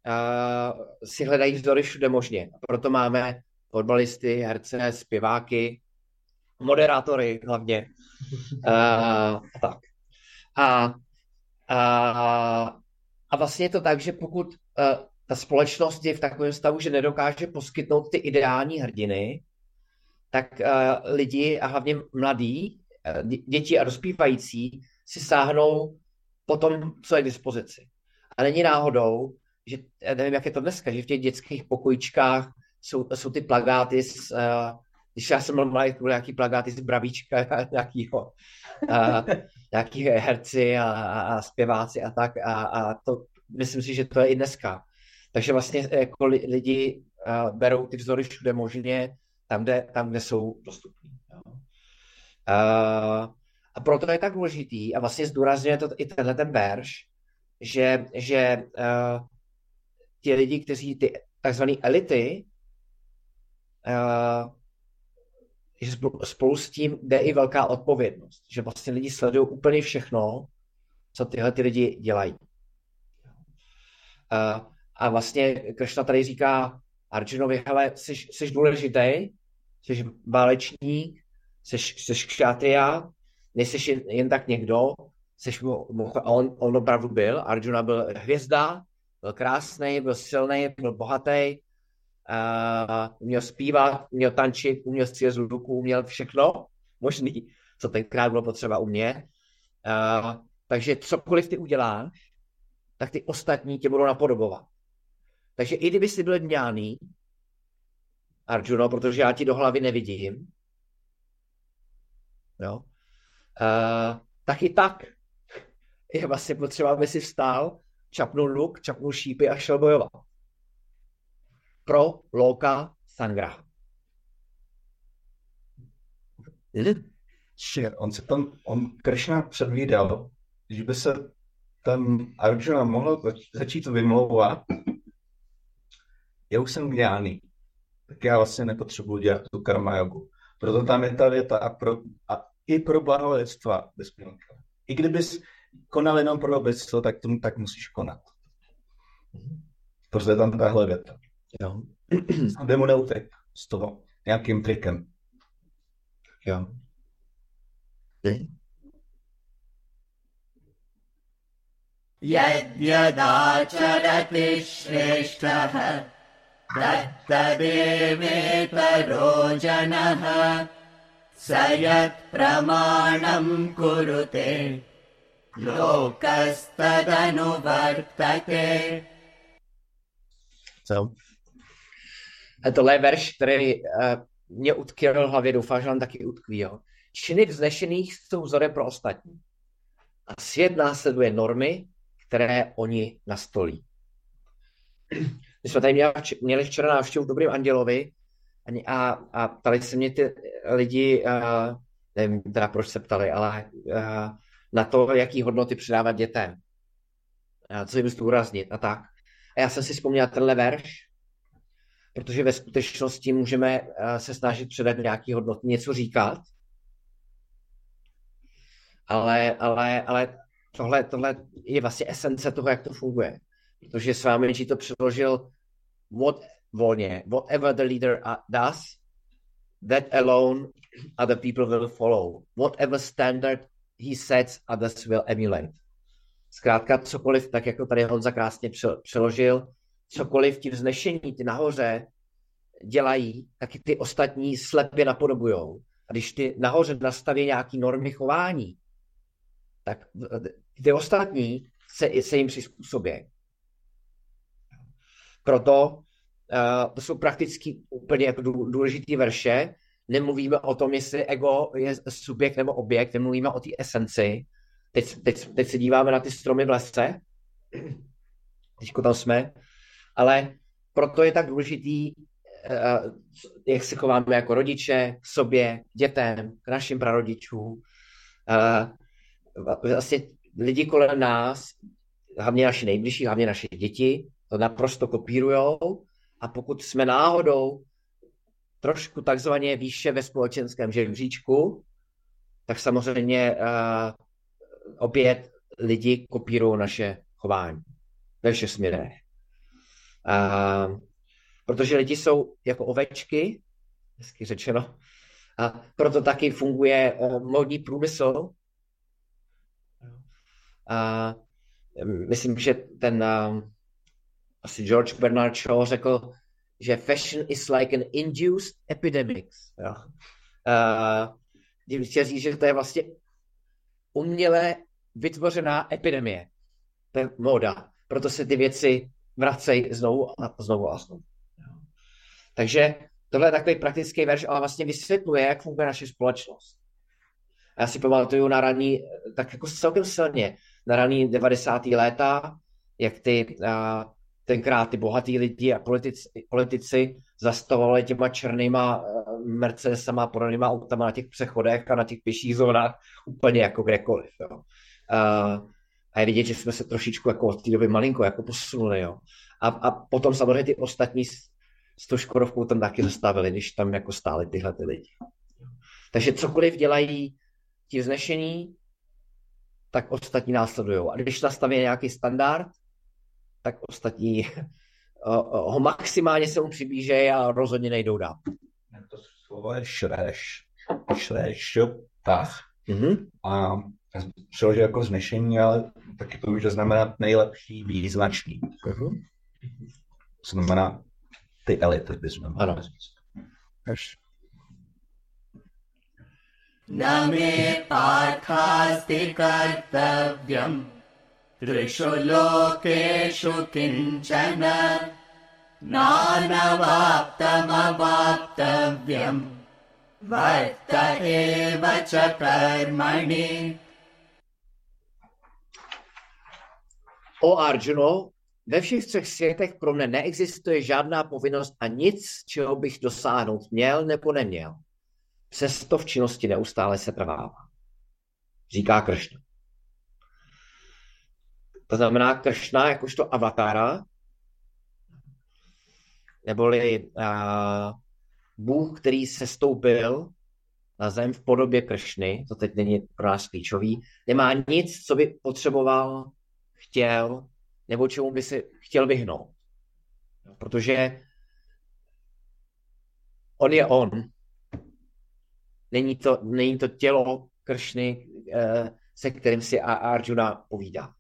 uh, si hledají vzory všude možně. Proto máme fotbalisty, herce, zpěváky, moderátory hlavně. Uh, a tak. A, a, a vlastně je to tak, že pokud uh, ta společnost je v takovém stavu, že nedokáže poskytnout ty ideální hrdiny, tak uh, lidi a hlavně mladí, děti a dospívající si sáhnou po tom, co je k dispozici. A není náhodou, že nevím, jak je to dneska, že v těch dětských pokojičkách jsou, jsou ty plagáty z, uh, když já jsem byly nějaký plagáty z Bravíčka nějakýho, uh, nějaký herci a, a, a zpěváci a tak a, a to myslím si, že to je i dneska. Takže vlastně jako lidi uh, berou ty vzory všude možně, tam, kde, tam, kde jsou dostupní. Uh, a proto je tak důležitý a vlastně zdůrazňuje to i tenhle ten verš, že, že uh, ti lidi, kteří ty takzvané elity, uh, že spolu s tím jde i velká odpovědnost, že vlastně lidi sledují úplně všechno, co tyhle ty lidi dělají. Uh, a vlastně Krishna tady říká Arjunovi, hele, jsi, jsi důležitý, jsi válečník, jsi, jsi kšatria, nejsi jen, jen tak někdo, jsi, on, on opravdu byl, Arjuna byl hvězda, byl krásný, byl silný, byl bohatý, uh, uměl zpívat, uměl tančit, uměl střílet z ruku, uměl všechno možný, co tenkrát bylo potřeba umět. Uh, takže cokoliv ty uděláš, tak ty ostatní tě budou napodobovat. Takže i kdyby jsi byl dňáný, Arjuno, protože já ti do hlavy nevidím, jo, uh, tak i tak je vlastně potřeba, aby si vstál čapnul luk, čapnul šípy a šel bojovat. Pro Loka Sangra. On se tam, on Krishna předvídal, že by se ten Arjuna mohl začít vymlouvat, já už jsem gňáný, tak já vlastně nepotřebuji dělat tu karma jogu. Proto tam je ta věta a, pro, a i pro blaho lidstva. I kdybys konal jenom pro obec, tak, tomu, tak musíš konat. Prostě tam tahle věta. Jo. Aby mu neutek z toho nějakým trikem. Jo. यद्यदाचरति श्रेष्ठः तत्तदेवेतरो जनः स यत्प्रमाणम् कुरुते Lokastadanovartate. Co? A tohle je verš, který uh, mě utkvěl v hlavě, doufám, že vám taky utkví. Jo? činy vznešených jsou vzorem pro ostatní. A svět následuje normy, které oni nastolí. My jsme tady měli, měli včera návštěvu Dobrým andělovi a, a ptali se mě ty lidi, a, nevím teda proč se ptali, ale a, na to, jaký hodnoty předávat dětem. A co jim zdůraznit a tak. A já jsem si vzpomněl tenhle verš, protože ve skutečnosti můžeme se snažit předat nějaký hodnoty, něco říkat, ale, ale, ale tohle, tohle je vlastně esence toho, jak to funguje. Protože s vámi to přeložil what, volně, whatever the leader does, that alone other people will follow. Whatever standard he sets, others will emulate. Zkrátka cokoliv, tak jako tady Honza krásně přeložil, cokoliv ti vznešení, ty nahoře dělají, tak ty ostatní slepě napodobujou. A když ty nahoře nastaví nějaký normy chování, tak ty ostatní se, se jim přizpůsobí. Proto uh, to jsou prakticky úplně jako důležité verše. Nemluvíme o tom, jestli ego je subjekt nebo objekt, nemluvíme o té esenci. Teď, teď, teď se díváme na ty stromy v lese, teďko tam jsme, ale proto je tak důležitý, uh, jak se chováme jako rodiče, k sobě, k dětem, k našim prarodičům. Uh, vlastně lidi kolem nás, hlavně naši nejbližší, hlavně naše děti, to naprosto kopírujou a pokud jsme náhodou trošku takzvaně výše ve společenském žebříčku, tak samozřejmě uh, opět lidi kopírují naše chování ve všech směrech. Uh, protože lidi jsou jako ovečky, hezky řečeno, a proto taky funguje uh, modní průmysl, a myslím, že ten uh, asi George Bernard Shaw řekl, že fashion is like an induced epidemic. Jo. Uh, chtěl říct, že to je vlastně uměle vytvořená epidemie. To je móda. Proto se ty věci vracejí znovu a znovu a znovu. Takže tohle je takový praktický verš, ale vlastně vysvětluje, jak funguje naše společnost. A já si pamatuju na raní, tak jako celkem silně, na raný 90. léta, jak ty, a, tenkrát ty bohatý lidi a politici, politici zastavovali těma černýma Mercedesama, podanýma autama na těch přechodech a na těch pěších zónách úplně jako kdekoliv. Jo. A, a je vidět, že jsme se trošičku jako od té doby malinko jako posunuli. Jo. A, a potom samozřejmě ty ostatní s, s tou Škodovkou tam taky zastavili, když tam jako stály tyhle ty lidi. Takže cokoliv dělají ti vznešení, tak ostatní následují. A když nastaví nějaký standard, tak ostatní ho maximálně se mu přiblížejí a rozhodně nejdou dál. To slovo je šreš. Šreš, tak. Mm-hmm. A přeložil jako znešení, ale taky to může znamenat nejlepší, význačný. Mm-hmm. To znamená ty elity, bychom Ano. Až. न मे पार्थास्ति कर्तव्यम् त्रिषु लोकेषु किञ्चन नानवाप्तमवाप्तव्यम् वर्त एव च कर्मणि O Arjuno, ve všech třech světech pro mne neexistuje žádná povinnost a nic, čeho bych dosáhnout měl nebo neměl přesto v činnosti neustále se trvává. Říká Kršna. To znamená Kršna jakožto avatára, neboli uh, Bůh, který se stoupil na zem v podobě Kršny, to teď není pro nás klíčový, nemá nic, co by potřeboval, chtěl, nebo čemu by si chtěl vyhnout. Protože on je on, Není to, není to tělo Kršny, eh, se kterým si Arjuna povídá.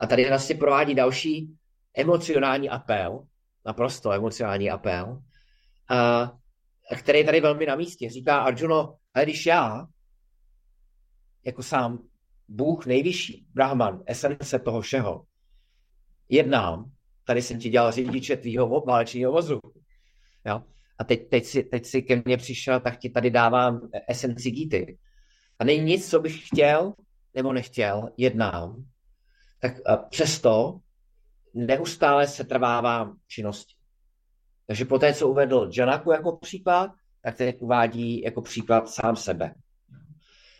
A tady vlastně provádí další emocionální apel, naprosto emocionální apel, který je tady velmi na místě. Říká Arjuno, ale když já, jako sám Bůh nejvyšší, Brahman, esence toho všeho, jednám, tady jsem ti dělal řidiče tvýho válečního vozu. Jo? a teď, teď, si, teď si ke mně přišel, tak ti tady dávám esenci Gity. a není nic, co bych chtěl nebo nechtěl, jednám, tak přesto neustále se trvávám činnosti. Takže po té, co uvedl Janaku jako příklad, tak teď uvádí jako příklad sám sebe.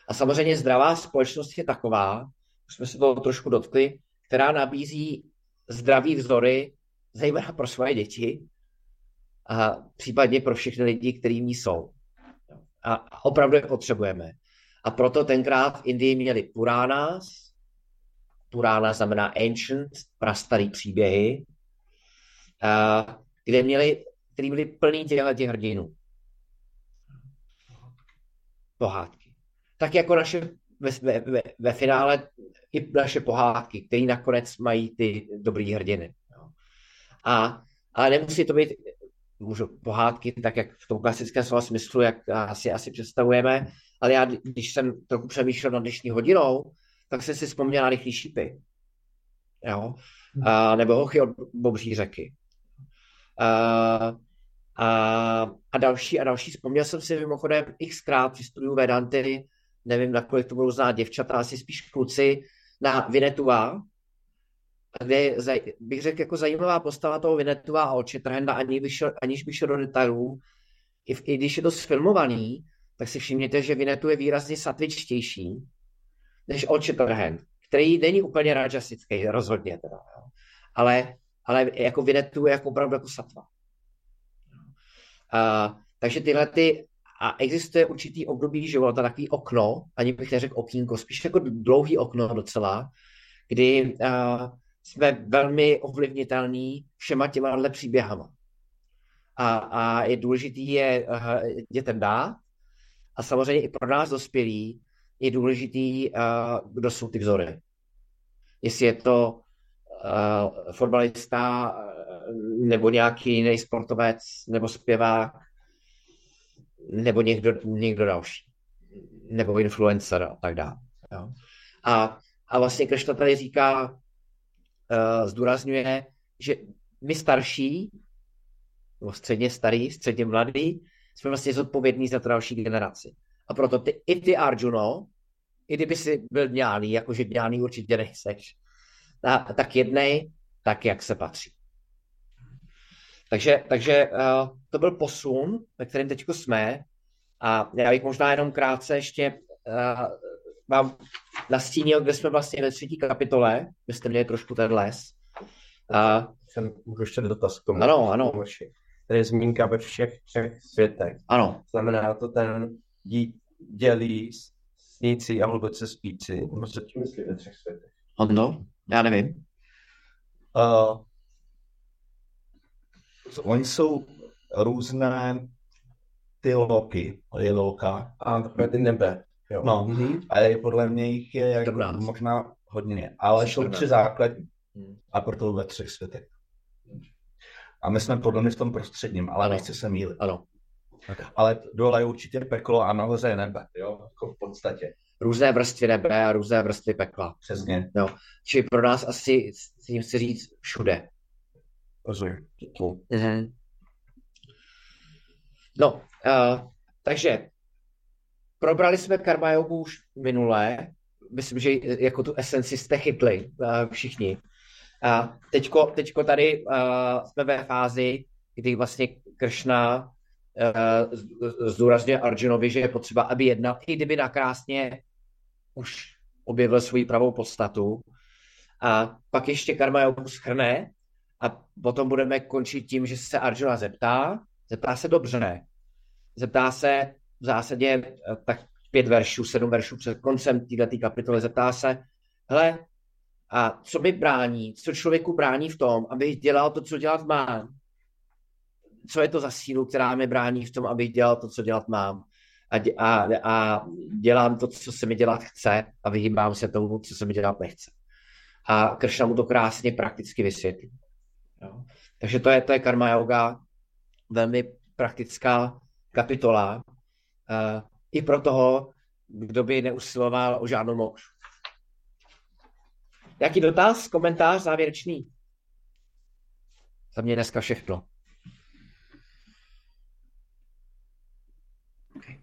A samozřejmě zdravá společnost je taková, už jsme se toho trošku dotkli, která nabízí zdravý vzory, zejména pro svoje děti a případně pro všechny lidi, kteří ní jsou. A opravdu je potřebujeme. A proto tenkrát v Indii měli Puránas, Purána znamená ancient, prastarý příběhy, kde měli, který byli plný těch hrdinů. Pohádky. Tak jako naše ve, ve, ve finále i naše pohádky, které nakonec mají ty dobrý hrdiny. Jo. A, ale nemusí to být můžu pohádky, tak jak v tom klasickém slova smyslu, jak asi, asi představujeme, ale já, když jsem trochu přemýšlel nad dnešní hodinou, tak jsem si vzpomněl na rychlý šípy. Jo? A, nebo hochy od bobří řeky. A, a, a další a další. Vzpomněl jsem si mimochodem xkrát při studiu Vedanty, nevím, nakolik to budou znát děvčata, asi spíš kluci, na Vinetua, kde bych řekl jako zajímavá postava toho Vinetua a Očitrhenda, ani aniž by šel do detailů. I, I když je to sfilmovaný, tak si všimněte, že Vinetu je výrazně satvičtější než Očitrhend, který není úplně rajasický, rozhodně teda. Jo. Ale, ale jako Vinetu je jako opravdu jako satva. A, takže tyhle ty, a existuje určitý období života, takový okno, ani bych neřekl okýnko, spíš jako dlouhý okno docela, kdy a, jsme velmi ovlivnitelní všema těma příběhama. A, a je důležitý je uh, dětem dát a samozřejmě i pro nás dospělí je důležitý, uh, kdo jsou ty vzory. Jestli je to uh, fotbalista nebo nějaký jiný sportovec nebo zpěvák nebo někdo, někdo další nebo influencer a tak dále. Jo. A, a vlastně Kršna tady říká, uh, zdůrazňuje, že my starší, nebo středně starý, středně mladý, jsme vlastně zodpovědní za to další generaci. A proto ty, i ty Arjuno, i kdyby si byl ďáný, jakože ďáný určitě ta, tak jednej, tak jak se patří. Takže, takže uh, to byl posun, ve kterém teď jsme. A já bych možná jenom krátce ještě uh, vám nastínil, kde jsme vlastně ve třetí kapitole, kde jste měli trošku ten les. A jsem můžu ještě dotaz k tomu. Ano, ano. Tady je zmínka ve všech třech světech. Ano. Znamená to ten dí, dělí sníci a hluboce spíci. Co tím myslí ve třech světech? Ano, já nevím. Uh, oni jsou různé ty loky, je loka. A ty nebe. Jo. No, mm-hmm. ale podle mě jich je jako možná hodně, ale 14. jsou tři základní hmm. a proto ve třech světech. A my jsme podle mě v tom prostředním, ale ano. nechci se mílit. Ano. Ale dole je určitě peklo a nahoře je nebe, jo, jako v podstatě. Různé vrstvy nebe a různé vrstvy pekla. Přesně. No. Čili pro nás asi, tím chci říct, všude. Rozumím. Mm-hmm. No, uh, takže Probrali jsme karma jogu už minulé, myslím, že jako tu esenci jste chytli uh, všichni. A teďko, teďko tady uh, jsme ve fázi, kdy vlastně Kršna uh, zdůrazňuje Arjunovi, že je potřeba, aby jednal, i kdyby nakrásně už objevil svou pravou podstatu. A pak ještě karma jogu schrne a potom budeme končit tím, že se Arjuna zeptá, zeptá se dobře? Zeptá se, v zásadě eh, tak pět veršů, sedm veršů před koncem této kapitoly zeptá se, hele, a co mi brání, co člověku brání v tom, aby dělal to, co dělat mám? Co je to za sílu, která mi brání v tom, abych dělal to, co dělat mám? A, dě, a, a dělám to, co se mi dělat chce a vyhýbám se tomu, co se mi dělat nechce. A Kršna mu to krásně prakticky vysvětlí. Jo. Takže to je, to je karma yoga, velmi praktická kapitola, uh, i pro toho, kdo by neusiloval o žádnou moc. Jaký dotaz, komentář závěrečný? Za mě dneska všechno. Okay.